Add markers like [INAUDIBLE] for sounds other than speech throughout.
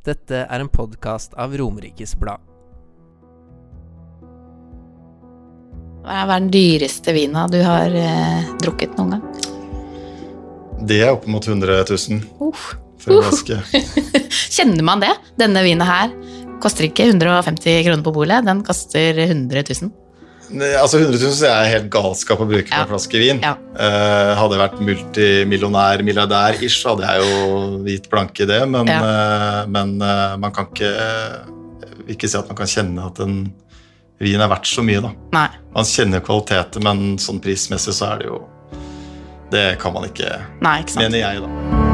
Dette er en podkast av Romerikes Blad. Hva er den dyreste vina du har eh, drukket noen gang? Det er opp mot 100 000 uh, for en flaske. [LAUGHS] Kjenner man det? Denne vina her koster ikke 150 kroner på bolet, den koster 100 000. Altså 100 000 er helt galskap å bruke på Ja. en flaske vin. Ja. Uh, hadde jeg vært multimillionær, milliardær-ish, så hadde jeg jo gitt blanke i det, men, eh, men uh, man kan ikke ikke si at man kan kjenne at en vin er verdt så mye, da. Nei. Man kjenner kvaliteter, men sånn prismessig så er det jo Det kan man ikke, Nei, ikke mener jeg, da.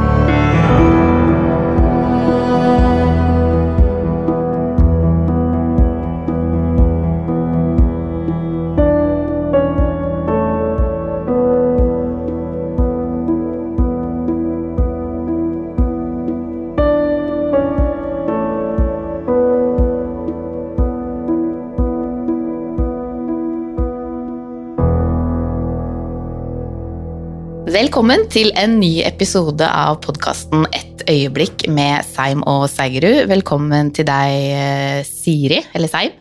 Velkommen til en ny episode av podkasten Et øyeblikk med Seim og Seigerud. Velkommen til deg, eh, Siri, eller Seim.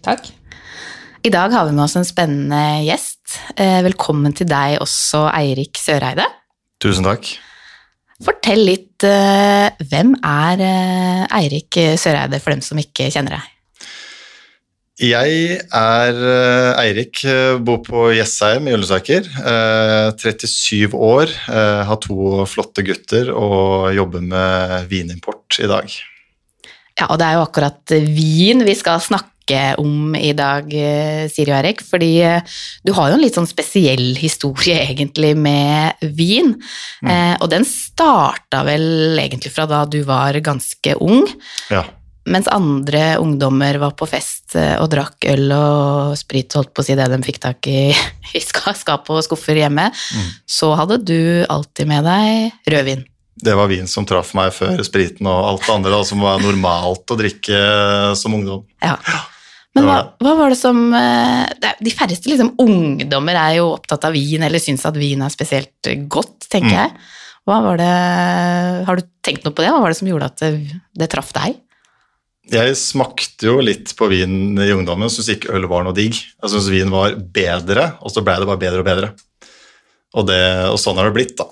Takk. I dag har vi med oss en spennende gjest. Eh, Velkommen til deg også, Eirik Søreide. Tusen takk. Fortell litt, eh, hvem er Eirik Søreide for dem som ikke kjenner deg? Jeg er eh, Eirik, eh, bor på Jessheim i Ullensaker. Eh, 37 år, eh, har to flotte gutter og jobber med vinimport i dag. Ja, og det er jo akkurat vin vi skal snakke om i dag, Siri og Erik, fordi du har jo en litt sånn spesiell historie [LAUGHS] egentlig med vin, Mm. eh, og den starta vel egentlig fra da du var ganske ung, Ja. mens andre ungdommer var på fest eh, og drakk øl og sprit, holdt på å si det de fikk tak i [LAUGHS] i skap og skuffer hjemme, Mm. så hadde du alltid med deg rødvin. Det var vin som traff meg før spriten og alt det andre da, som var normalt å drikke eh, som ungdom. Ja. Men hva, hva var det som eh, De færreste liksom, ungdommer er jo opptatt av vin, eller syns at vin er spesielt godt, tenker Mm. jeg. Hva var det, Har du tenkt noe på det? Hva var det som gjorde at det, det traff deg? Jeg smakte jo litt på vin i ungdommen, syntes ikke øl var noe digg. Jeg syntes vin var bedre, og så ble det bare bedre og bedre. Og, det, og sånn har det blitt, da.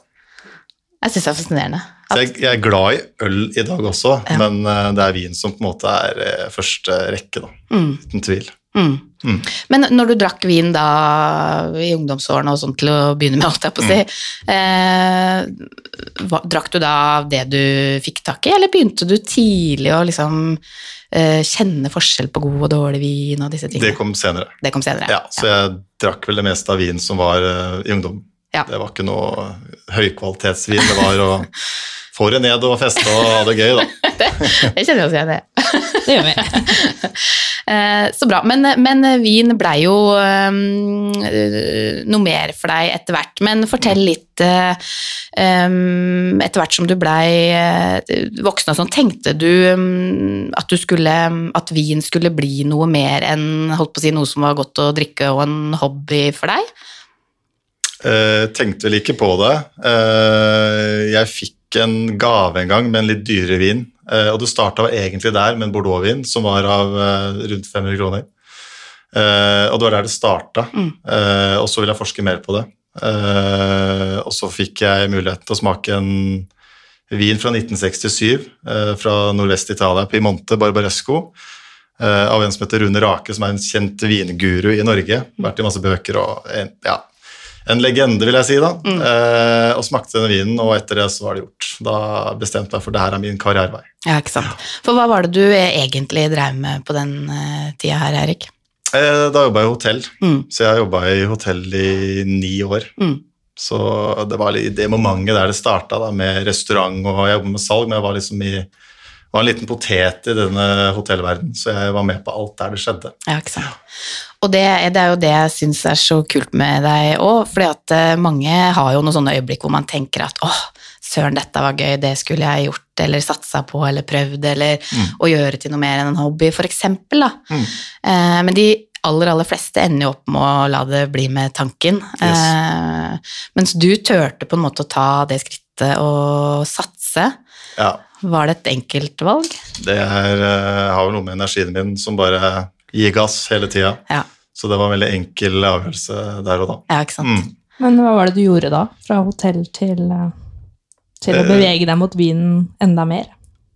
Jeg syns det er fascinerende. At, jeg, jeg er glad i øl i dag også, Ja. men eh, det er vin som på en måte er eh, første rekke, da. mm, Uten tvil. Mm. Mm. Men når du drakk vin da i ungdomsårene og sånn til å begynne med, holdt jeg på å si, eh, hva, drakk du da det du fikk tak i, eller begynte du tidlig å liksom eh, kjenne forskjell på god og dårlig vin og disse tingene? Det kom senere. Det kom senere. Ja, så jeg drakk vel det meste av vin som var uh, i ungdom. Ja. Det var ikke noe høykvalitetsvin, det var å [LAUGHS] få det ned og feste og ha det gøy, da. [LAUGHS] Det kjenner vi oss igjen i. Det gjør vi. [LAUGHS] Eh, Så bra. Men, men vin blei jo um, noe mer for deg etter hvert. Men fortell litt um, Etter hvert som du blei voksen og sånn, tenkte du um, at du skulle At vin skulle bli noe mer enn holdt på å si, noe som var godt å drikke og en hobby for deg? Uh, tenkte vel ikke på det. Uh, jeg fikk en gave en gang med en litt dyrere vin, eh, og det starta egentlig der med en Bordeaux-vin som var av eh, rundt 500 kroner. Eh, og det var der det starta, Mm. og så ville jeg forske mer på det. Og så fikk jeg mulighet til å smake en vin fra 1967 eh, fra nordvest-Italia, Piemonte Barbaresco. av en som heter Rune Rake, som er en kjent vinguru i Norge. Vært i masse bøker og ja, en legende, vil jeg si. da. Mm. Eh, og smakte denne vinen, og etter det så var det gjort. Da bestemte jeg for det her er min karrierevei. Ja, ikke sant. For hva var det du egentlig drev med på den uh, tida her, Erik? Eh, da jobba jeg i hotell, Mm. så jeg jobba i hotell i ni år. Mm. Så det var litt det momentet der det starta, med restaurant og jeg jobba med salg, men jeg var liksom i var en liten potet i denne hotellverdenen, så jeg var med på alt der det skjedde. Ja, ikke sant. Og det, det er jo det jeg syns er så kult med deg òg, fordi at eh, mange har jo noen sånne øyeblikk hvor man tenker at åh, søren, dette var gøy, det skulle jeg gjort, eller satsa på, eller prøvd, eller Mm. å gjøre til noe mer enn en hobby, for eksempel, da. Mm. Eh, men de aller, aller fleste ender jo opp med å la det bli med tanken. Eh, mens du turte på en måte å ta det skrittet og satse. Ja. Var det et enkelt valg? Det er, har vel noe med energien min som bare gir gass hele tida. Ja, Så det var en veldig enkel avgjørelse der og da. ja ikke sant? Mm. Men hva var det du gjorde da? Fra hotell til, eh, til å Eh. bevege deg mot vinen enda mer?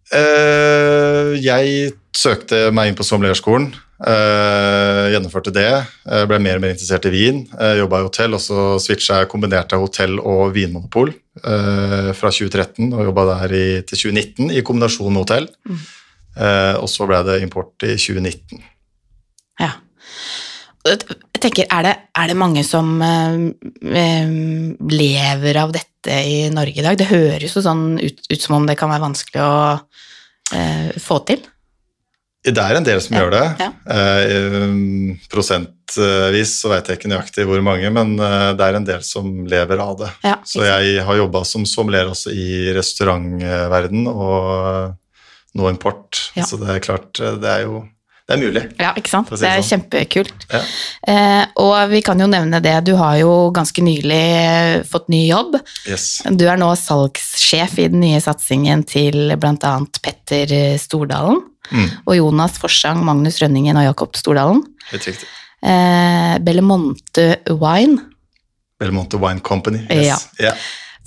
Uh, jeg søkte meg inn på sommelierskolen. Uh, gjennomførte det. Uh, ble mer og mer interessert i vin. Uh, Jobba i hotell, og så switcha jeg, kombinerte hotell og vinmonopol eh, fra 2013 og jobba der i, til 2019 i kombinasjon med hotell. Eh, og så ble det import i 2019. Ja. Jeg tenker, er det, er det mange som eh, eh, lever av dette i Norge i dag? Det høres jo sånn ut, ut som om det kan være vanskelig å eh, få til. Det er en del som Ja, gjør det. ja. Eh, um, prosentvis så vet jeg ikke nøyaktig hvor mange, men eh, det er en del som lever av det. Ja, Så jeg har jobba som sommelier også i restaurantverden og nå import. Så det er klart, eh, det er jo det er mulig. Ja, ikke sant? Si Det er sånn. kjempekult. Ja. Eh, og vi kan jo nevne det, du har jo ganske nylig fått ny jobb. Yes. Du er nå salgssjef i den nye satsingen til bl.a. Petter Stordalen. Mm, Og Jonas Forsang, Magnus Rønningen og Jakob Stordalen. helt riktig. Eh, Bellemonte Wine. Bellemonte Wine Company. Yes. Ja.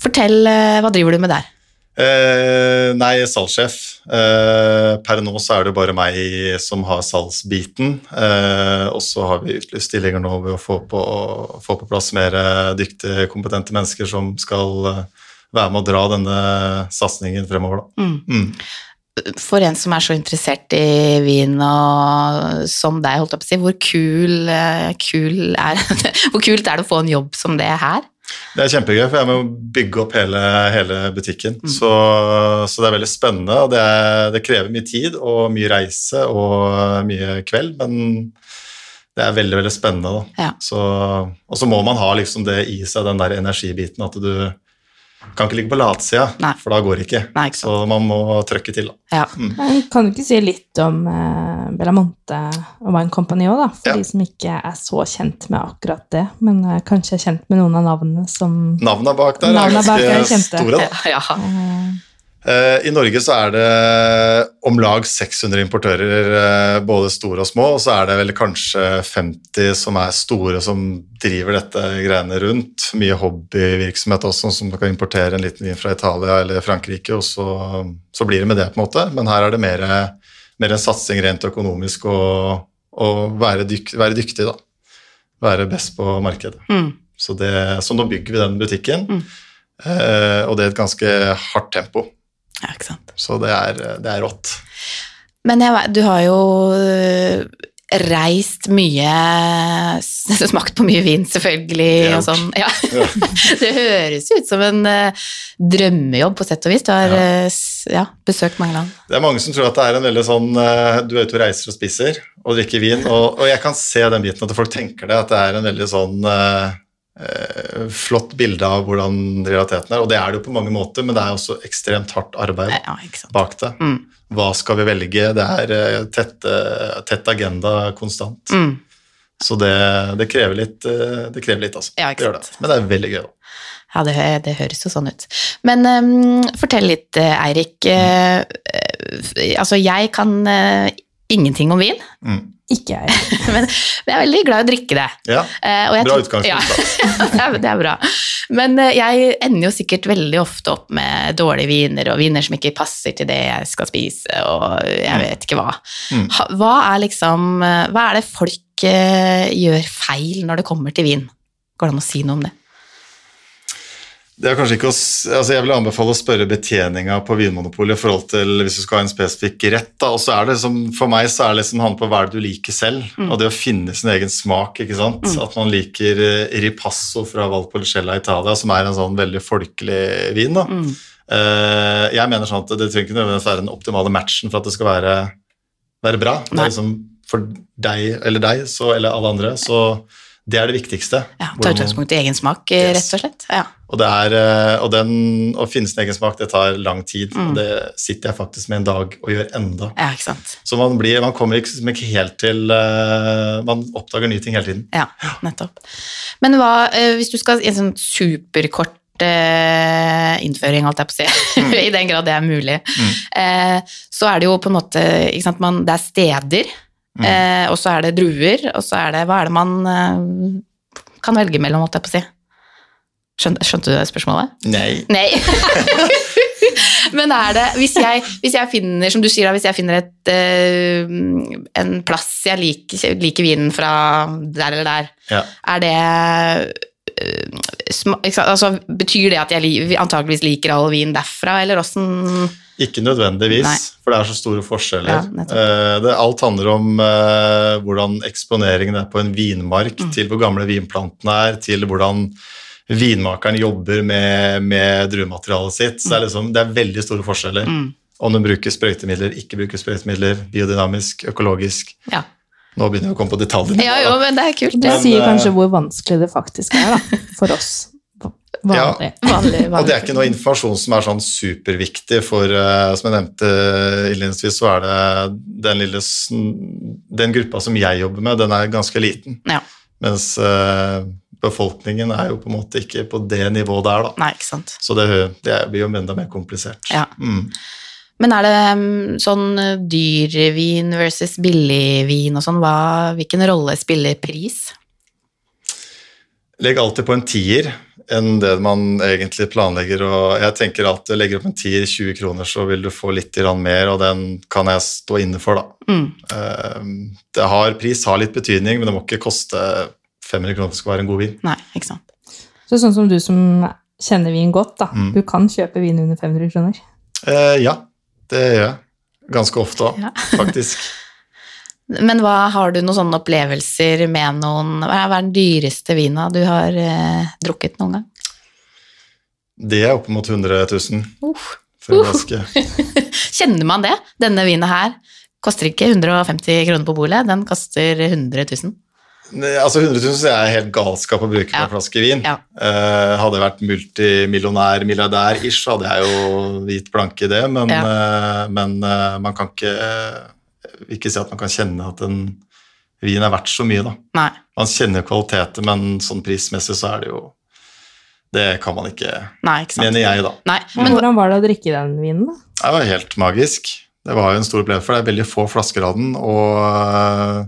Fortell, eh, hva driver du med der? Eh, nei, salgssjef. Eh, per nå så er det bare meg som har salgsbiten. Eh, og så har vi utlyst stillinger nå ved å få på, få på plass mer eh, dyktige, kompetente mennesker som skal eh, være med å dra denne satsingen fremover. Da. Mm. Mm. For en som er så interessert i vin og som deg, holdt jeg på å si, hvor kul, eh, kul er [LAUGHS] Hvor kult er det å få en jobb som det her? Det er kjempegøy, for jeg må bygge opp hele, hele butikken. Så, så det er veldig spennende. og det, er, det krever mye tid og mye reise og mye kveld, men det er veldig veldig spennende. Ja. Så, og så må man ha liksom det i seg, den der energibiten, at du kan ikke ligge på latsida, for da går det ikke. Nei, ikke så man må trøkke til. Da. Ja. Mm. Kan du ikke si litt om eh, Bellamonte og Wine Company òg, da? For Ja. de som ikke er så kjent med akkurat det, men eh, kanskje er kjent med noen av navnene som Navnene bak der Navnene er bak er ganske kjente. store. Da. Ja. ja. Eh, I Norge så er det om lag 600 importører, eh, både store og små, og så er det vel kanskje 50 som er store som driver dette greiene rundt. Mye hobbyvirksomhet også, som kan importere en liten vin fra Italia eller Frankrike, og så, så blir det med det, på en måte. Men her er det mer, mer en satsing rent økonomisk og, og være, dyk, være dyktig, da. Være best på markedet. Mm. Så, det, så nå bygger vi den butikken, Mm. eh, og det er et ganske hardt tempo. Ja, ikke sant. Så det er, det er rått. Men jeg, du har jo øh, reist mye Smakt på mye vin, selvfølgelig. Det Og sånn. ja. Ja. [LAUGHS] det høres ut som en øh, drømmejobb, på sett og vis. Du har Ja. øh, ja, besøkt mange land. Det er mange som tror at det er en veldig sånn Du er ute og reiser og spiser og drikker vin, og, og jeg kan se den biten at folk tenker det, at det er en veldig sånn flott bilde av hvordan realiteten er, og det er det jo på mange måter, men det er også ekstremt hardt arbeid Ja, bak det. Mm. Hva skal vi velge? Det er eh, tett, eh, tett agenda konstant. Mm. Så det, det krever litt, eh, det krever litt, altså. Ja, Det gjør det. Men det er veldig gøy, da. Ja, det, det høres jo sånn ut. Men um, fortell litt, eh, Eirik. Mm. Uh, altså, jeg kan uh, ingenting om vin, Mm. Ikke jeg. [LAUGHS] men jeg er veldig glad i å drikke det. Ja, Eh, bra tror- utgangspunkt, [LAUGHS] Ja. det, er, det er bra. Men eh, jeg ender jo sikkert veldig ofte opp med dårlige viner, og viner som ikke passer til det jeg skal spise, og jeg vet ikke hva. Mm. Hva er liksom eh, Hva er det folk gjør feil når det kommer til vin? Går det an å si noe om det? Det er kanskje ikke å, altså Jeg vil anbefale å spørre betjeninga på Vinmonopolet i forhold til hvis du skal ha en spesifikk rett. da, og så er det som, For meg så er det liksom handler på hva du liker selv, og det å finne sin egen smak. ikke sant? At man liker eh, Ripasso fra Valpolicella Italia, som er en sånn veldig folkelig vin. da. Mm. Uh, jeg mener sånn at Det trenger ikke nødvendigvis være den optimale matchen for at det skal være, være bra. Det er liksom For deg eller deg så, eller alle andre, så det er det viktigste. Ja, Ta utgangspunkt i egen smak, eh, Yes. rett og slett. Ja. og, det er, eh, og den, å finne sin egen smak, det tar lang tid. Mm. Det sitter jeg faktisk med en dag og gjør enda. ja, ikke sant. Så man, blir, man kommer liksom ikke helt til eh, Man oppdager nye ting hele tiden. Ja, nettopp. Men hva, hvis du skal i en sånn superkort innføring, holdt jeg på å si, [LAUGHS] i den grad det er mulig, Mm. eh, så er det jo på en måte ikke sant, man, Det er steder, Mm. eh, og så er det druer, og så er det Hva er det man eh, kan velge mellom, holdt jeg på å si? Skjønte, skjønte du det spørsmålet? Nei. Nei. [LAUGHS] Men er det hvis jeg, hvis jeg finner, som du sier da, hvis jeg finner et, eh, en plass jeg liker, liker vinen fra der eller der, Ja. er det eh, altså, Betyr det at jeg antakeligvis liker all vin derfra, eller åssen Ikke nødvendigvis, Nei. for det er så store forskjeller. Ja. Eh, det, alt handler om eh, hvordan eksponeringen er på en vinmark, Mm. til hvor gamle vinplantene er, til hvordan vinmakeren jobber med, med druematerialet sitt. Så det er, liksom, det er veldig store forskjeller. Mm. Om den bruker sprøytemidler, ikke bruker sprøytemidler, biodynamisk, økologisk. Ja. Nå begynner vi å komme på detaljene. ja, jo, men det er kult. Det Men, sier eh, kanskje hvor vanskelig det faktisk er, da, for oss vanlig. Vanlig, Og det er ikke noe informasjon som er sånn superviktig, for eh, som jeg nevnte innledningsvis, så er det den lille Den gruppa som jeg jobber med, den er ganske liten. Ja. Mens eh, befolkningen er jo på en måte ikke på det nivået der, da. Nei, ikke sant. Så det, det blir jo enda mer komplisert. Ja. Mm. Men er det mm, sånn dyrevin dyrvin versus billigvin og sånn, hvilken rolle spiller pris? Legg alltid på en tier enn det man egentlig planlegger. og Jeg tenker at legger opp en tier 20 kroner, så vil du få litt mer, og den kan jeg stå inne for, da. Mm. Eh, Det har, pris har litt betydning, men det må ikke koste 500 kroner for å det skal være en god vin. Nei, ikke sant. Så sånn som du som kjenner vin godt, da. Mm. Du kan kjøpe vin under 500 kroner. Eh, ja, det gjør jeg. Ganske ofte òg, Ja. faktisk. [LAUGHS] Men hva, har du noen sånne opplevelser med noen Hva er den dyreste vina du har eh, drukket noen gang? Det er opp mot 100 000 uh, for en flaske. [LAUGHS] Kjenner man det? Denne vinen her koster ikke 150 kroner på bolet, den koster 100 000. Ne, Altså 100 000 er helt galskap å bruke på Ja. en flaske vin. Ja. Uh, hadde jeg vært multimillionær, milliardær-ish, så hadde jeg jo gitt blanke i det, men, eh, men eh, man kan ikke eh, ikke si at man kan kjenne at en vin er verdt så mye, da. Nei. Man kjenner kvaliteter, men sånn prismessig så er det jo Det kan man ikke, Nei, ikke sant. mener jeg, da. Nei, Men men hvordan var det å drikke den vinen, da? Det var helt magisk. Det var jo en stor opplevelse, for det er veldig få flasker av den. Og øh,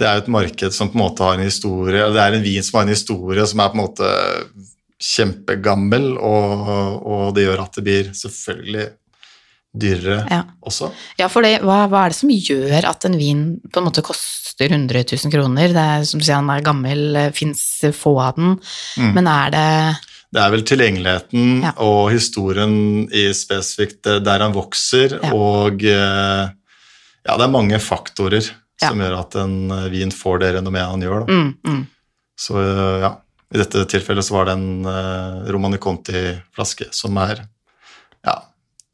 det er jo et marked som på en måte har en historie, det er en vin som har en historie som er på en måte kjempegammel, og, og det gjør at det blir selvfølgelig dyrere Ja. også. Ja, for det, hva, hva er det som gjør at en vin på en måte koster 100 000 kroner? Det er som du sier, han er gammel, fins få av den, Mm. men er det Det er vel tilgjengeligheten Ja. og historien i spesifikt eh, der han vokser, Ja. og eh, ja, det er mange faktorer Ja. som gjør at en eh, vin får det renommeet han gjør. Mm, mm. Så eh, ja, i dette tilfellet så var det en uh, Romani Conti-flaske som er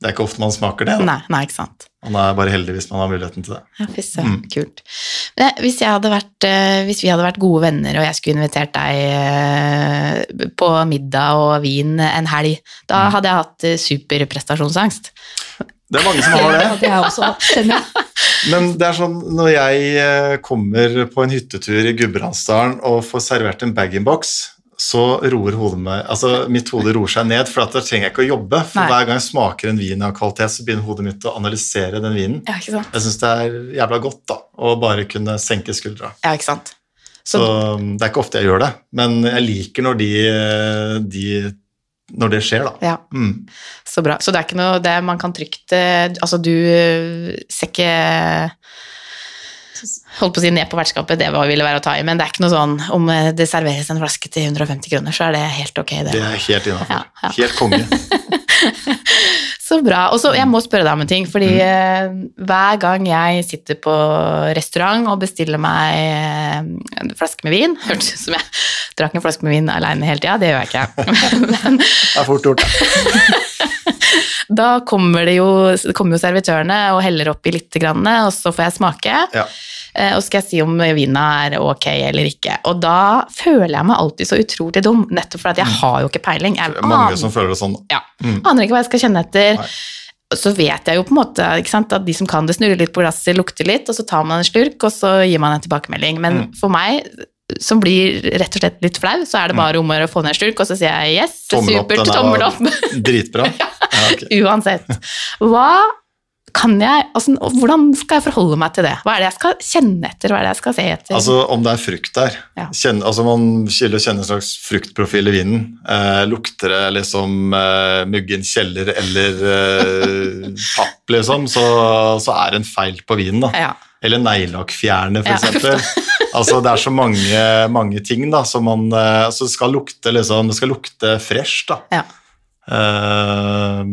det er ikke ofte man smaker det. Da. Nei, nei, ikke sant. Man er bare heldig hvis man har muligheten til det. Ja, fy Mm. kult. Hvis, jeg hadde vært, eh, hvis vi hadde vært gode venner, og jeg skulle invitert deg eh, på middag og vin en helg, da Mm. hadde jeg hatt eh, superprestasjonsangst. Det er mange som har det. [LAUGHS] Ja, det har jeg også hatt, jeg. [LAUGHS] Men det er sånn når jeg eh, kommer på en hyttetur i Gudbrandsdalen og får servert en bag-in-box, så roer hodet meg Altså mitt hode roer seg ned, for da trenger jeg ikke å jobbe. For Nei. hver gang jeg smaker en vin av kvalitet, så begynner hodet mitt å analysere den vinen. Ja, ikke sant? Jeg syns det er jævla godt da, å bare kunne senke skuldra. Ja, ikke sant? Så, Så, det er ikke ofte jeg gjør det, men jeg liker når, de, de, når det skjer, da. ja, Mm. så bra. Så det er ikke noe det man kan trygt eh, Altså, du eh, ser ikke Holdt på å si ned på vertskapet, det var- ville være å ta i, men det er ikke noe sånn om eh, det serveres en flaske til 150 kroner, så er det helt ok, det. Det er helt innafor. Ja, ja. Helt konge. [LAUGHS] Så bra. Og så, jeg må spørre deg om en ting, fordi mm. hver gang jeg sitter på restaurant og bestiller meg eh, en flaske med vin [LAUGHS] Hørtes ut som jeg drakk en flaske med vin alene hele tida, det gjør jeg ikke. [LAUGHS] Men Det er fort gjort. [LAUGHS] da kommer det jo, kommer jo servitørene og heller oppi litt, grann, og så får jeg smake. Ja. Eh, Og skal jeg si om vina er ok eller ikke. Og da føler jeg meg alltid så utrolig dum, nettopp fordi jeg har jo ikke peiling. Jeg mange aner- som føler det sånn. ja. Mm. Aner ikke hva jeg skal kjenne etter. Nei. Så vet jeg jo på en måte sant, at de som kan det, snurrer litt på glasset, lukter litt, og så tar man en slurk, og så gir man en tilbakemelding. Men Mm. for meg som blir rett og slett litt flau, så er det bare om å få ned en slurk, og så sier jeg yes, Mm. Tommel supert, er- tommel opp. [LAUGHS] Dritbra. Ja, okay. Uansett. Hva jeg, altså, hvordan skal jeg forholde meg til det? Hva er det jeg skal kjenne etter? Hva er det jeg skal se etter? Altså om det er frukt der. Ja. Kjenne, altså Man skiller kjenner en slags fruktprofil i vinen. Eh, lukter det liksom eh, muggen kjeller eller eh, [LAUGHS] papp, liksom, så, så er det en feil på vinen. da. ja. Eller neglelakkfjerner, Ja. f.eks. [LAUGHS] altså, det er så mange, mange ting da, som man altså, Det skal lukte liksom, det skal lukte fresh, da. Ja. Eh,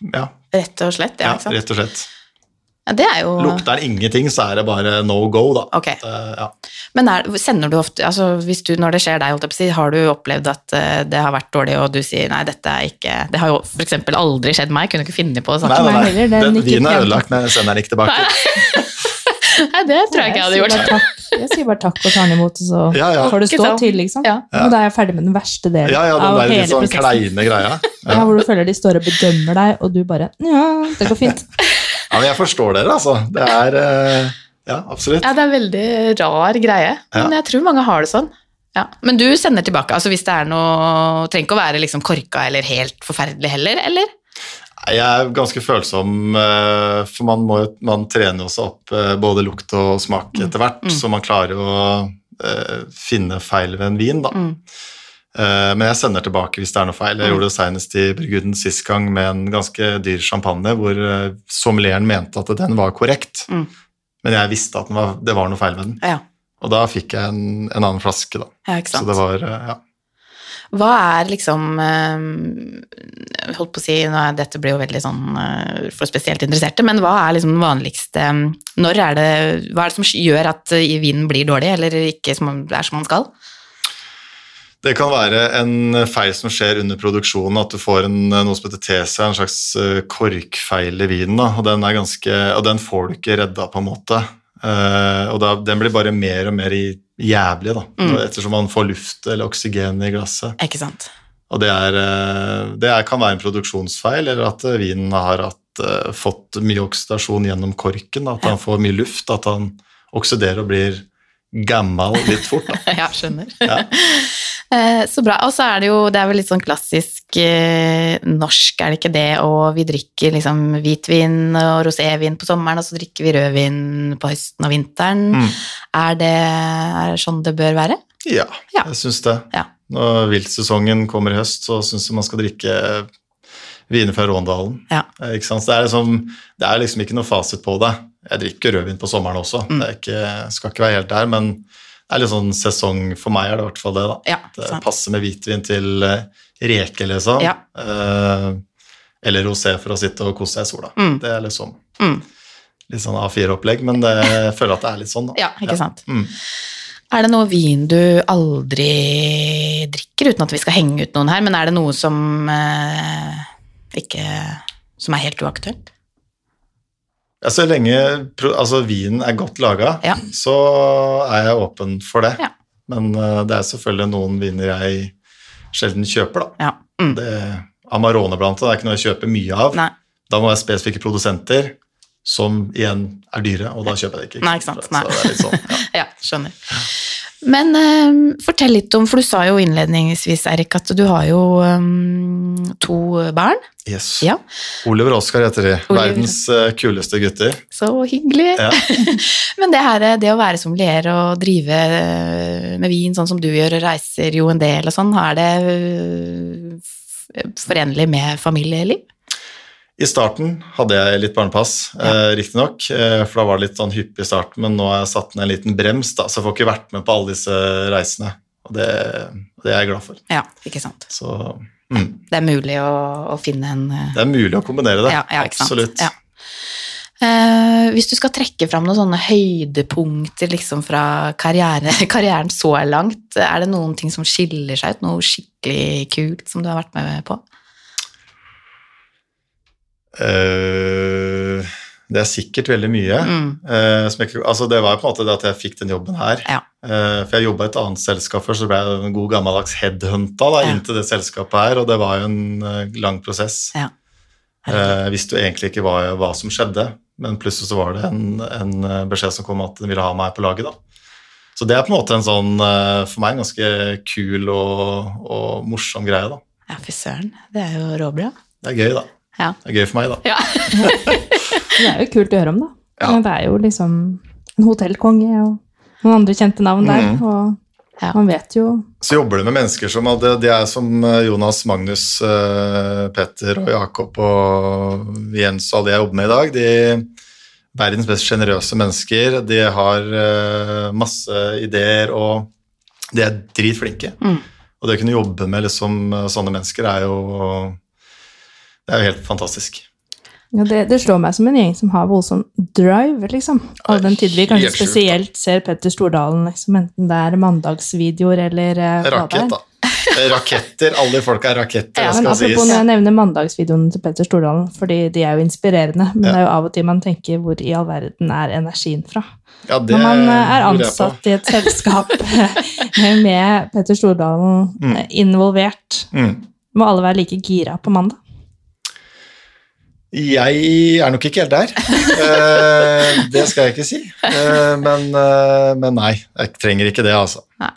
ja, Rett og slett, ja, ja, rett og slett. Ja, det er jo Lukter den ingenting, så er det bare no go, da. Ok. Eh, ja. Men er, sender du ofte altså hvis du, Når det skjer deg, jeg si, har du opplevd at eh, det har vært dårlig, og du sier nei, dette er ikke Det har jo f.eks. aldri skjedd meg, kunne ikke finne på å snakke med meg heller, den Den den vinen er ødelagt, men jeg sender den ikke tilbake. [LAUGHS] Nei, det tror jeg ikke jeg hadde gjort. Jeg sier bare takk og tar den imot, og så Ja, ja. får det stå til, liksom. Ja. Og da er jeg ferdig med den verste delen Ja, ja, den av der hele sånn prosessen. kleine greia. Ja, hvor du føler de står og bedømmer deg, og du bare Ja, det går fint. Ja, men jeg forstår dere, altså. Det er eh, Ja, absolutt. Ja, det er veldig rar greie, men jeg tror mange har det sånn. Ja. Men du sender tilbake, altså hvis det er noe Trenger ikke å være liksom korka eller helt forferdelig heller, eller? Jeg er ganske følsom, eh, for man, må, man trener jo også opp eh, både lukt og smak etter hvert, Mm. så man klarer å eh, finne feil ved en vin, da. Mm. Men jeg sender tilbake hvis det er noe feil. Jeg Mm. gjorde det senest i Bryguden sist gang med en ganske dyr champagne, hvor sommeleren sommelieren mente at den var korrekt, Mm. men jeg visste at den var, det var noe feil med den. Ja, Og da fikk jeg en, en annen flaske, da. ja Så det var, ja. Hva er liksom eh, Holdt på å si, dette blir jo veldig sånn eh, for spesielt interesserte, men hva er liksom den vanligste Når er det Hva er det som gjør at eh, vinen blir dårlig, eller ikke er som man skal? Det kan være en feil som skjer under produksjonen, at du får en, noe som heter TC, en slags eh, korkfeil i vinen. Da, og, den ganske, og den får du ikke redda, på en måte. Eh, og da, den blir bare mer og mer i- jævlig, da, Mm. ettersom man får luft eller oksygen i glasset. Ikke sant? Og det, er, eh, det er, kan være en produksjonsfeil, eller at eh, vinen har hatt, eh, fått mye oksidasjon gjennom korken. Da, at Ja. han får mye luft, at han oksiderer og blir gammel litt fort. Da. [LAUGHS] Ja, skjønner. Ja. Eh, Så bra. Og så er det jo det er vel litt sånn klassisk eh, norsk, er det ikke det? Og vi drikker liksom hvitvin og rosévin på sommeren, og så drikker vi rødvin på høsten og vinteren. Mm. Er, det, er det sånn det bør være? Ja, Ja. jeg syns det. Ja. Når viltsesongen kommer i høst, så syns jeg man skal drikke viner fra Råndalen. Ja. Eh, det, er liksom, det er liksom ikke noe fasit på det. Jeg drikker rødvin på sommeren også, Mm. det ikke, skal ikke være helt der, men er litt sånn sesong for meg, er det i hvert fall det. da. Ja, Det passer med hvitvin til eh, reke, liksom. Ja. Eh, eller rosé for å sitte og kose seg i sola. Mm. Det er liksom Mm. litt sånn A4-opplegg, men det, jeg føler at det er litt sånn, da. Ja, ikke sant. Mm. Er det noe vin du aldri drikker, uten at vi skal henge ut noen her, men er det noe som eh, ikke Som er helt uaktuelt? Ja, så lenge altså, vinen er godt laga, Ja. så er jeg åpen for det. Ja. Men uh, det er selvfølgelig noen viner jeg sjelden kjøper, da. Ja. Mm. Det, Amarone blant annet, er ikke noe jeg kjøper mye av. Nei. Da må det være spesifikke produsenter som igjen er dyre, og da kjøper jeg det ikke. Nei, ikke sant. Så det er litt sånn, ja. [LAUGHS] Ja, skjønner. Men eh, fortell litt om, for du sa jo innledningsvis, Erik, at du har jo um, to barn. Yes. Ja. Oliver og Oskar heter de. Oliver. Verdens eh, kuleste gutter. Så hyggelig. Ja. [LAUGHS] Men det her, det å være sommelier og drive eh, med vin sånn som du gjør, og reiser jo en del og sånn, er det eh, forenlig med familieliv? I starten hadde jeg litt barnepass, eh, riktignok, eh, for da var det litt sånn hyppig i starten, men nå har jeg satt ned en liten brems, da, så jeg får ikke vært med på alle disse reisene. Og det, det er jeg glad for. Ja, ikke sant. Så mm, Det er mulig å, å finne en eh, det er mulig å kombinere det. Ja, ja. Absolutt. Ja. Eh, hvis du skal trekke fram noen sånne høydepunkter liksom fra karriere, [LAUGHS] karrieren så langt, er det noen ting som skiller seg ut? Noe skikkelig kult som du har vært med på? Eh, det er sikkert veldig mye. Mm. Uh, jeg, altså det var på en måte det at jeg fikk den jobben her. Ja. Uh, for jeg jobba i et annet selskap før, så ble jeg en god gammeldags headhunta da, Ja. inn til det selskapet her, og det var jo en uh, lang prosess. Ja. Jeg visste jo egentlig ikke hva, hva som skjedde, men plutselig så var det en, en beskjed som kom at den ville ha meg på laget. da. Så det er på en måte en sånn, for meg, en ganske kul og, og morsom greie, da. Ja, fy søren. Det er jo råbra. Det er gøy, da. Ja. Det er gøy for meg, da. Ja. [LAUGHS] Det er jo kult å høre om, da. Ja. Det er jo liksom en hotellkonge og noen andre kjente navn der. Mm. Og Ja. man vet jo Så jobber du med mennesker som det, de er som eh, Jonas, Magnus, eh, Petter og Jakob og Jens og alle jeg jobber med i dag. De verdens mest sjenerøse mennesker. De har eh, masse ideer, og de er dritflinke. Mm. Og det å kunne jobbe med liksom, sånne mennesker er jo Det er jo helt fantastisk. ja, det, det slår meg som en gjeng som har voldsom drive, liksom. All den tid vi kanskje sjukt, spesielt ser Petter Stordalen, liksom, enten det er mandagsvideoer eller uh, Rakett, da. Raketter. Alle folk er raketter, Ja, men skal apropos sies. når jeg nevner mandagsvideoene til Petter Stordalen, fordi de er jo inspirerende, men Ja. det er jo av og til man tenker hvor i all verden er energien fra? Ja, det Når man eh, er ansatt i et selskap [LAUGHS] med Petter Stordalen Mm. eh, involvert, Mm. må alle være like gira på mandag? Jeg er nok ikke helt der. Eh, det skal jeg ikke si. Eh, men, eh, men nei, jeg trenger ikke det, altså. Nei.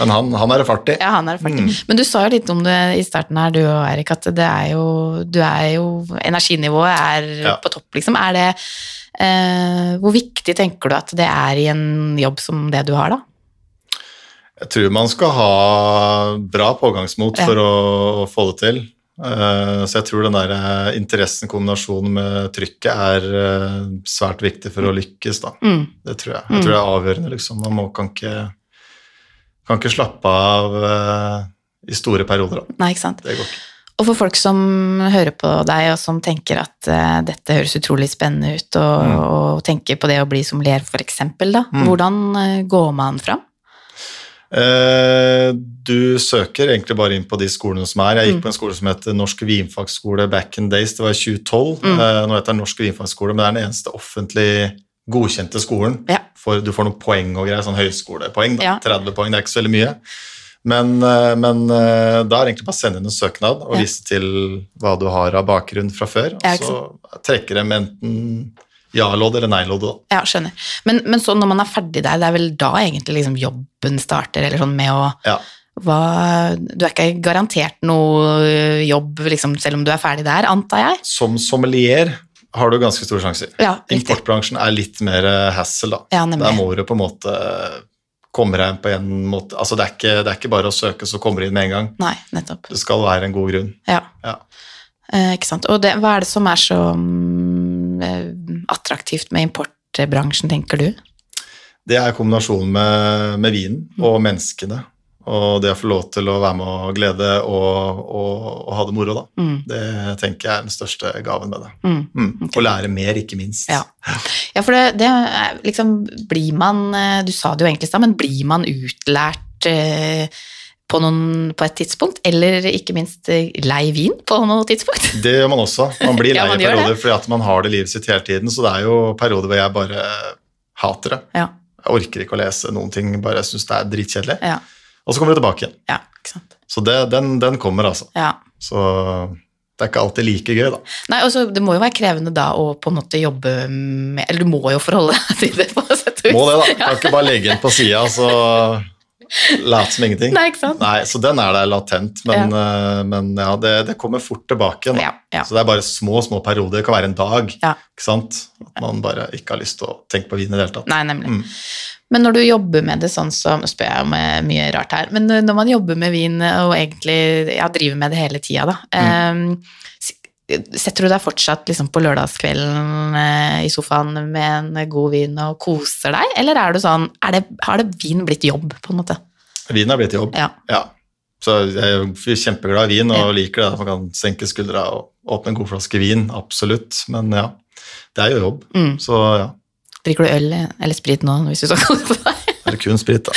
Men han, han er det fart i. Ja, han er ferdig. Mm. Men du sa jo litt om det i starten her, du og Erik, at det er jo, du er jo Energinivået er Ja. på topp, liksom. Er det eh, Hvor viktig tenker du at det er i en jobb som det du har, da? Jeg tror man skal ha bra pågangsmot Ja. for å, å få det til. Eh, så jeg tror den der eh, interessen kombinasjonen med trykket er eh, svært viktig for å lykkes, da. Mm. Det tror jeg. Jeg tror det er avgjørende, liksom. Man må, kan, ikke, kan ikke slappe av i store perioder, da. Nei, ikke sant. Det går ikke. Og for folk som hører på deg, og som tenker at uh, dette høres utrolig spennende ut, og, Mm. og tenker på det å bli sommelier, for eksempel, da. Mm. Hvordan går man fram? Eh, du søker egentlig bare inn på de skolene som er. Jeg gikk Mm. på en skole som heter Norsk vinfagskole back in days. Det var i 2012. Mm. Eh, nå heter det Norsk vinfagskole, men det er den eneste offentlig godkjente skolen. Ja. For, du får noen poeng og greier, sånn høyskolepoeng. Da. Ja. 30 poeng, det er ikke så veldig mye. Men, eh, men da er det egentlig bare å sende inn en søknad og Ja. vise til hva du har av bakgrunn fra før. Og så trekker de enten ja-lodd eller nei-lodd. Ja, skjønner. Men, men så når man er ferdig der, det er vel da egentlig liksom jobben starter, eller sånn med å Ja. hva, Du er ikke garantert noe jobb liksom, selv om du er ferdig der, antar jeg? Som sommelier har du ganske store sjanser. Ja. Importbransjen er litt mer eh, hassle, da. Ja. Der må du på en måte komme deg inn på en måte Altså, det er ikke, det er ikke bare å søke, så kommer du inn med en gang. Nei, nettopp. Det skal være en god grunn. Ja. Ja. Eh, ikke sant. Og det, hva er det som er så mm, attraktivt med importbransjen, tenker du? Det er kombinasjonen med, med vinen Mm. og menneskene. Og det å få lov til å være med og glede og, og, og ha det moro, da. Mm. Det tenker jeg er den største gaven med det. Mm. Mm. Okay. Og lære mer, ikke minst. Ja. Ja, for det, det liksom Blir man eh, Du sa det jo egentlig i stad, men blir man utlært eh, på, noen, på et tidspunkt? Eller ikke minst eh, lei vin på noe tidspunkt? Det gjør man også. Man blir [LAUGHS] Ja, lei man i perioder fordi at man har det livet sitt hele tiden. Så det er jo perioder hvor jeg bare hater det. Ja. Jeg orker ikke å lese noen ting, bare syns det er dritkjedelig. Ja. Og så kommer det tilbake igjen. ja ikke sant. Så det, den, den kommer, altså. Ja. Så det er ikke alltid like gøy, da. Nei, altså, Det må jo være krevende da å på en måte jobbe med Eller du må jo forholde deg til det, på sett og vis. Må det, da. [LAUGHS] Kan ikke bare legge den på sida så late som ingenting. Nei, ikke sant? Nei, så den er der latent, men ja, men, ja det, det kommer fort tilbake igjen. Ja, ja. Så det er bare små, små perioder. Det kan være en dag. Ikke sant? At man bare ikke har lyst til å tenke på vin i det hele tatt. Nei, nemlig. Mm. Men når du jobber med det sånn som Nå spør jeg om eh, mye rart her, men når man jobber med vin og egentlig ja, driver med det hele tida, da Mm. eh, s- Setter du deg fortsatt liksom på lørdagskvelden eh, i sofaen med en god vin og koser deg, eller er du sånn er det, Har det vin blitt jobb, på en måte? Vin har blitt jobb. Ja. Ja. Så jeg er kjempeglad i vin og Ja. liker det at man kan senke skuldra og åpne en god flaske vin. Absolutt. Men ja, det er jo jobb. Mm. Så ja, Drikker du øl eller sprit nå, hvis du skal kose deg? det er kun sprit, da.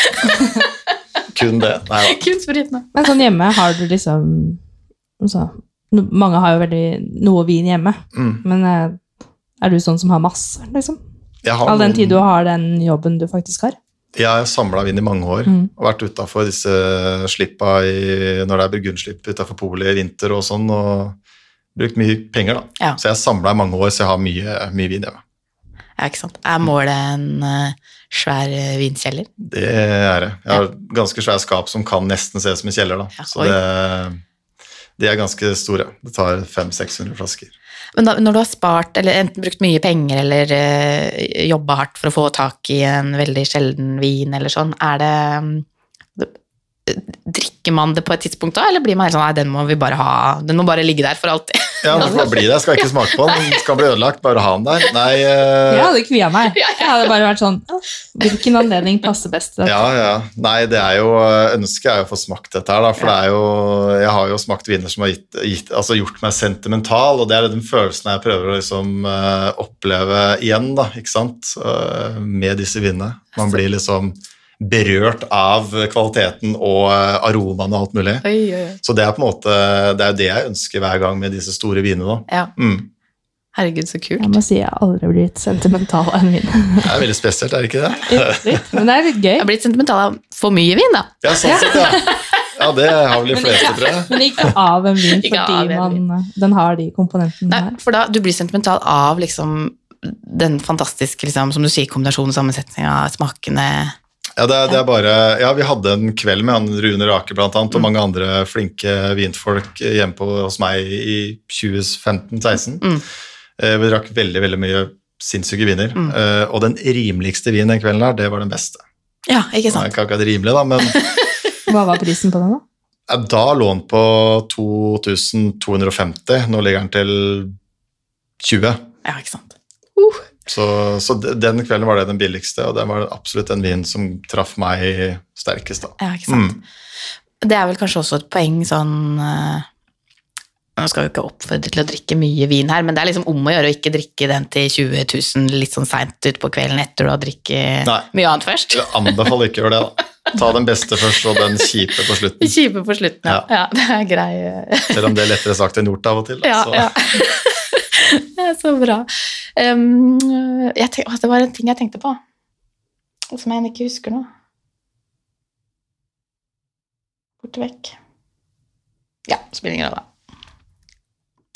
[LAUGHS] kun det. Nei da. Kun sprit nå. Men sånn hjemme har du liksom altså, no- Mange har jo veldig noe vin hjemme, Mm. men eh, er du sånn som har masse, liksom? Har All den tid du har den jobben du faktisk har? Jeg har samla vin i mange år Mm. og vært utafor disse slippa i, når det er burgundslipp utafor polet i vinter og sånn, og brukt mye penger, da. Ja. Så jeg har samla i mange år, så jeg har mye, mye vin hjemme. Ja, ikke sant. Er målet en uh, svær eh, vinkjeller? Det er det. Jeg har ganske svært skap som kan nesten se ut som en kjeller, da. Ja, Så oi. det, de er ganske store. Det tar 500-600 flasker. Men da, når du har spart, eller enten brukt mye penger, eller øh, jobba hardt for å få tak i en veldig sjelden vin, eller sånn, er det mm, Drikker man det på et tidspunkt da, eller blir man helt sånn nei, den må vi bare ha, den må bare ligge der for alltid? [LAUGHS] Ja, den skal bli der. Skal ikke smake på den. Den skal bli ødelagt. Bare ha den der. Nei uh... Jeg hadde kvia meg. Jeg hadde bare vært sånn Hvilken anledning passer best til dette? Ja, ja. Nei, det er jo Ønsket er jo å få smakt dette her, da. For det er jo Jeg har jo smakt viner som har gitt, gitt, altså gjort meg sentimental, og det er den følelsen jeg prøver å liksom uh, oppleve igjen, da, ikke sant, uh, med disse vinene. Man blir liksom berørt av kvaliteten og eh, aromaen og alt mulig. Oi, oi. Så det er på en måte Det er jo det jeg ønsker hver gang med disse store vinene. da. Ja, Mm. herregud, så kult. Jeg må si jeg har aldri blitt sentimental av en vin. [LAUGHS] Det er veldig spesielt, er det ikke det? Litt, Men det er litt gøy. Jeg har blitt sentimental av for mye vin, da. Ja, sånn sett, ja. Ja, det har vel de fleste, tror jeg. Men ikke av en vin, fordi en man, den har de komponentene Nei, der. for da, du blir sentimental av liksom den fantastiske, liksom, som du sier, kombinasjonen, sammensetninga, smakene Ja, det er, det er bare, ja, Vi hadde en kveld med han Rune Rake blant annet, Mm. og mange andre flinke vinfolk hjemme på, hos meg i 2015-16. Mm. Eh, Vi drakk veldig veldig mye sinnssyke viner. Mm. Eh, og den rimeligste vinen den kvelden her, det var den beste. Ja, ikke sant? ikke akkurat rimelig, da, men [LAUGHS] Hva var prisen på den, da? eh, da lå den på 2250. Nå ligger den til 20. Ja, ikke sant. Så, så den kvelden var det den billigste, og det var absolutt den vinen som traff meg sterkest. da. Ja, ikke sant. Mm. Det er vel kanskje også et poeng sånn eh, Nå skal vi ikke oppfordre til å drikke mye vin her, men det er liksom om å gjøre å ikke drikke den til 20 000 litt sånn seint utpå kvelden etter du har drukket mye annet først. Jeg anbefaler ikke å gjøre det. da. Ta den beste først, og den kjipe på slutten. Kjipe på slutten, ja. ja. Det er grei. Selv om det er lettere sagt enn gjort av og til. da. Ja, så. ja. [LAUGHS] [LAUGHS] Så bra. Um, jeg tenk, det var en ting jeg tenkte på, som jeg ikke husker nå. Borte vekk. Ja, spiller ingen rolle.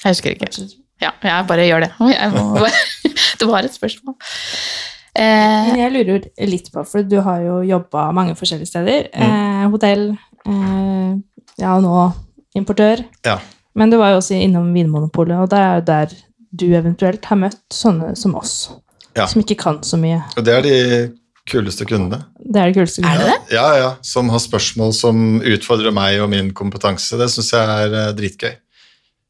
Jeg husker ikke. Ja, jeg bare gjør det. [LAUGHS] Bare, [LAUGHS] det var et spørsmål. Eh, Men jeg lurer litt på, for du har jo jobba mange forskjellige steder. Mm. Eh, hotell, eh, ja, og nå importør. Ja. Men du var jo også innom Vinmonopolet, og det er jo der du eventuelt har møtt sånne som oss. Ja. Som ikke kan så mye. Og det er de kuleste kundene. Det er det kuleste. Er det det? Ja, ja, Som har spørsmål som utfordrer meg og min kompetanse. Det syns jeg er eh, dritgøy.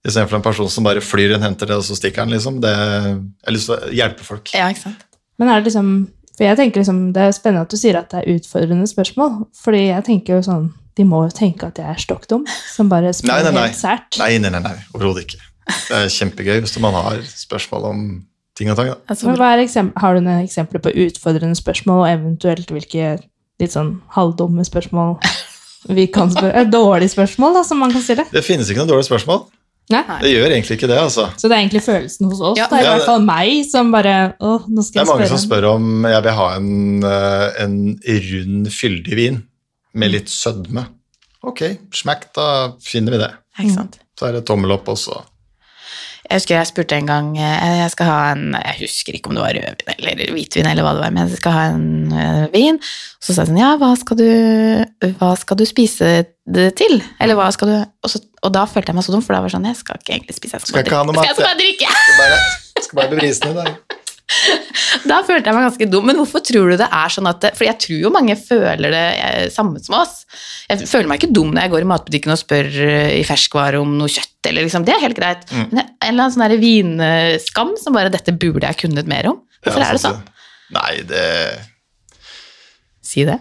Istedenfor en person som bare flyr inn, henter det, og så stikker han. liksom. Det, jeg har lyst til å hjelpe folk. ja, ikke sant. Men er det liksom For jeg tenker liksom, Det er spennende at du sier at det er utfordrende spørsmål. Fordi jeg tenker jo sånn De må jo tenke at jeg er stokk dum, som bare spør helt sært. Nei, nei, nei, nei overhodet ikke. Det er kjempegøy hvis man har spørsmål om ting og tang. da. Altså, hva er har du noen eksempler på utfordrende spørsmål, og eventuelt hvilke litt sånn halvdumme spørsmål vi kan spørre? Eh, Dårlige spørsmål, da, som man kan stille? Det finnes ikke noen dårlige spørsmål. Nei? Det gjør egentlig ikke det. altså. Så det er egentlig følelsen hos oss. Ja. det er i hvert fall meg som bare Å, nå skal jeg spørre. Det er mange spørre. som spør om jeg vil ha en, eh, en rund, fyldig vin med litt sødme. Ok, smekk, da finner vi det. ikke sant. Så er det tommel opp, og så Jeg husker jeg spurte en gang eh, Jeg skal ha en Jeg husker ikke om det var rødvin eller hvitvin, eller hva det var, men jeg skal ha en vin. vin. Så sa jeg sånn Ja, hva skal du, hva skal du spise det til? Eller hva skal du og, så, og da følte jeg meg så dum, for da var det sånn Jeg skal ikke egentlig spise, jeg skal, Skal bare drikke. Jeg skal bare drikke. skal bare, skal bare. [LAUGHS] Da følte jeg meg ganske dum. Men hvorfor tror du det er sånn at For jeg tror jo mange føler det eh, samme som oss. Jeg føler meg ikke dum når jeg går i matbutikken og spør eh, i ferskvare om noe kjøtt, eller liksom. Det er helt greit. Mm. Men en eller annen sånn vinskam som bare 'Dette burde jeg kunnet mer om'. Hvorfor Ja, er det sånn? Nei, det Si det.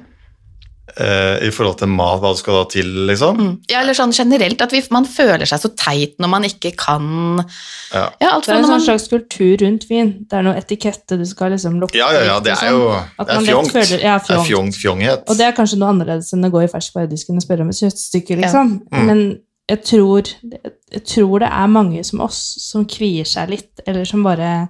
Eh, I forhold til mat, hva du skal da til, liksom? Mm. Ja, eller sånn generelt, at vi, man føler seg så teit når man ikke kan Ja. Ja, alt Det er en sånn man slags kultur rundt vin. Det er noe etikette du skal liksom lukte Ja, ja, ja, det er jo sånn. Det er fjongt. føler- ja, Det er fjong, fjonghet. Og det er kanskje noe annerledes enn å gå i ferskvaredisken og spørre om et kjøttstykke, liksom. Mm. Men jeg tror, jeg tror det er mange som oss som kvier seg litt, eller som bare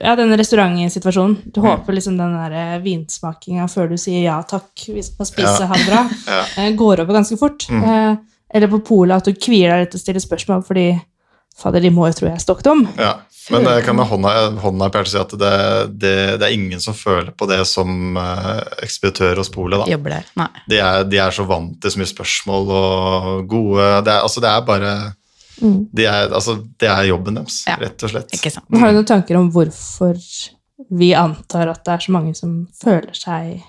Ja, den restaurantsituasjonen. Du Mm. håper liksom den der vinsmakinga før du sier ja takk, vi skal spise, Ja. ha det bra, [LAUGHS] Ja. eh, går over ganske fort. Mm. Eh, Eller på polet at du kvier deg litt til å stille spørsmål fordi Fader, de må jo tro jeg er stokdom. Ja. Men det kan med hånda, hånda på hjertet si at det, det, det er ingen som føler på det som eh, ekspeditør hos polet. da. Jobber der. Nei. De er, de er så vant til så mye spørsmål og gode Det er, altså, det er bare Mm. de er, altså, Det er jobben deres, Ja. rett og slett. Ikke sant. Har du noen tanker om hvorfor vi antar at det er så mange som føler seg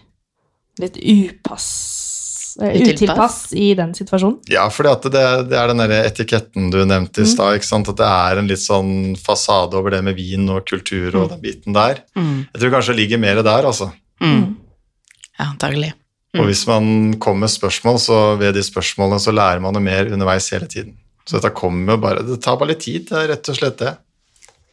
litt upass eh, Utilpass? i den situasjonen? Ja, for det, det er den der etiketten du nevnte i Mm. stad. At det er en litt sånn fasade over det med vin og kultur og den biten der. Mm. Jeg tror kanskje det ligger mer der, altså. Mm. Ja, antagelig. Og Mm. hvis man kommer med spørsmål, så ved de spørsmålene så lærer man jo mer underveis hele tiden. Så dette kommer jo bare Det tar bare litt tid, det er rett og slett det.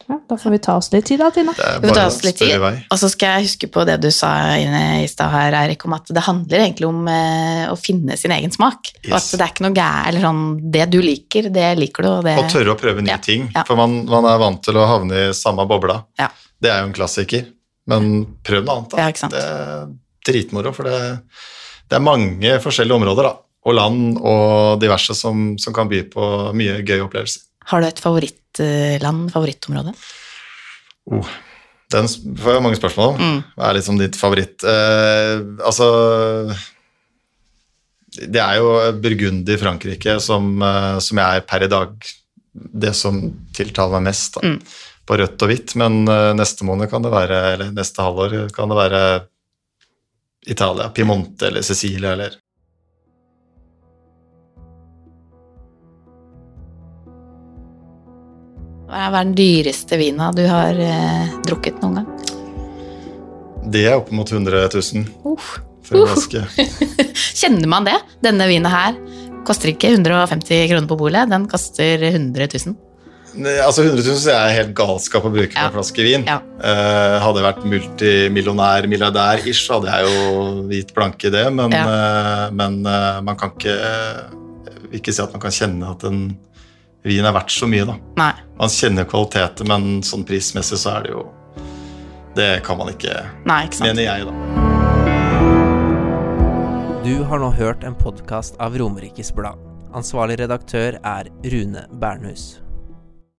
Ja, da får vi ta oss litt tid, da, Tina. Vi ta oss litt tid. Og så skal jeg huske på det du sa inne i stad her, Eirik, om at det handler egentlig om eh, å finne sin egen smak. Og at det er ikke noe gærent, eller sånn Det du liker, det liker du, og det Og tørre å prøve nye Ja, ting. ja. For man, man er vant til å havne i samme bobla. Ja. Det er jo en klassiker. Men prøv noe annet, da. Ja, ikke sant. Det er dritmoro, for det, det er mange forskjellige områder da, og land og diverse som, som kan by på mye gøye opplevelser. Har du et favorittland, favorittområde? Oh, den får jeg mange spørsmål om. Mm. Hva er liksom ditt favoritt? Eh, altså Det er jo Burgundi i Frankrike som, eh, som jeg er per i dag det som tiltaler meg mest. Da. Mm. På rødt og hvitt, men eh, neste måned kan det være, eller neste halvår kan det være Italia, Piemonte eller Sicilia eller Hva er den dyreste vina du har eh, drukket noen gang? Det er opp mot 100 000 uh, for en flaske. [LAUGHS] Kjenner man det? Denne vinen her koster ikke 150 kroner på bolet, den koster 100 000. Altså 100 000 så er helt galskap å bruke på Ja. en flaske vin. Ja. Eh, hadde jeg vært multimillionær, milliardær-ish, hadde jeg jo gitt blanke i det, men, eh, men eh, man kan ikke Jeg ikke si at man kan kjenne at en vin er verdt så mye, da. Nei. Man kjenner kvaliteter, men sånn prismessig så er det jo Det kan man ikke, Nei, ikke sant. mener jeg, da. Du har nå hørt en podkast av Romerikes Blad. Ansvarlig redaktør er Rune Bernhus.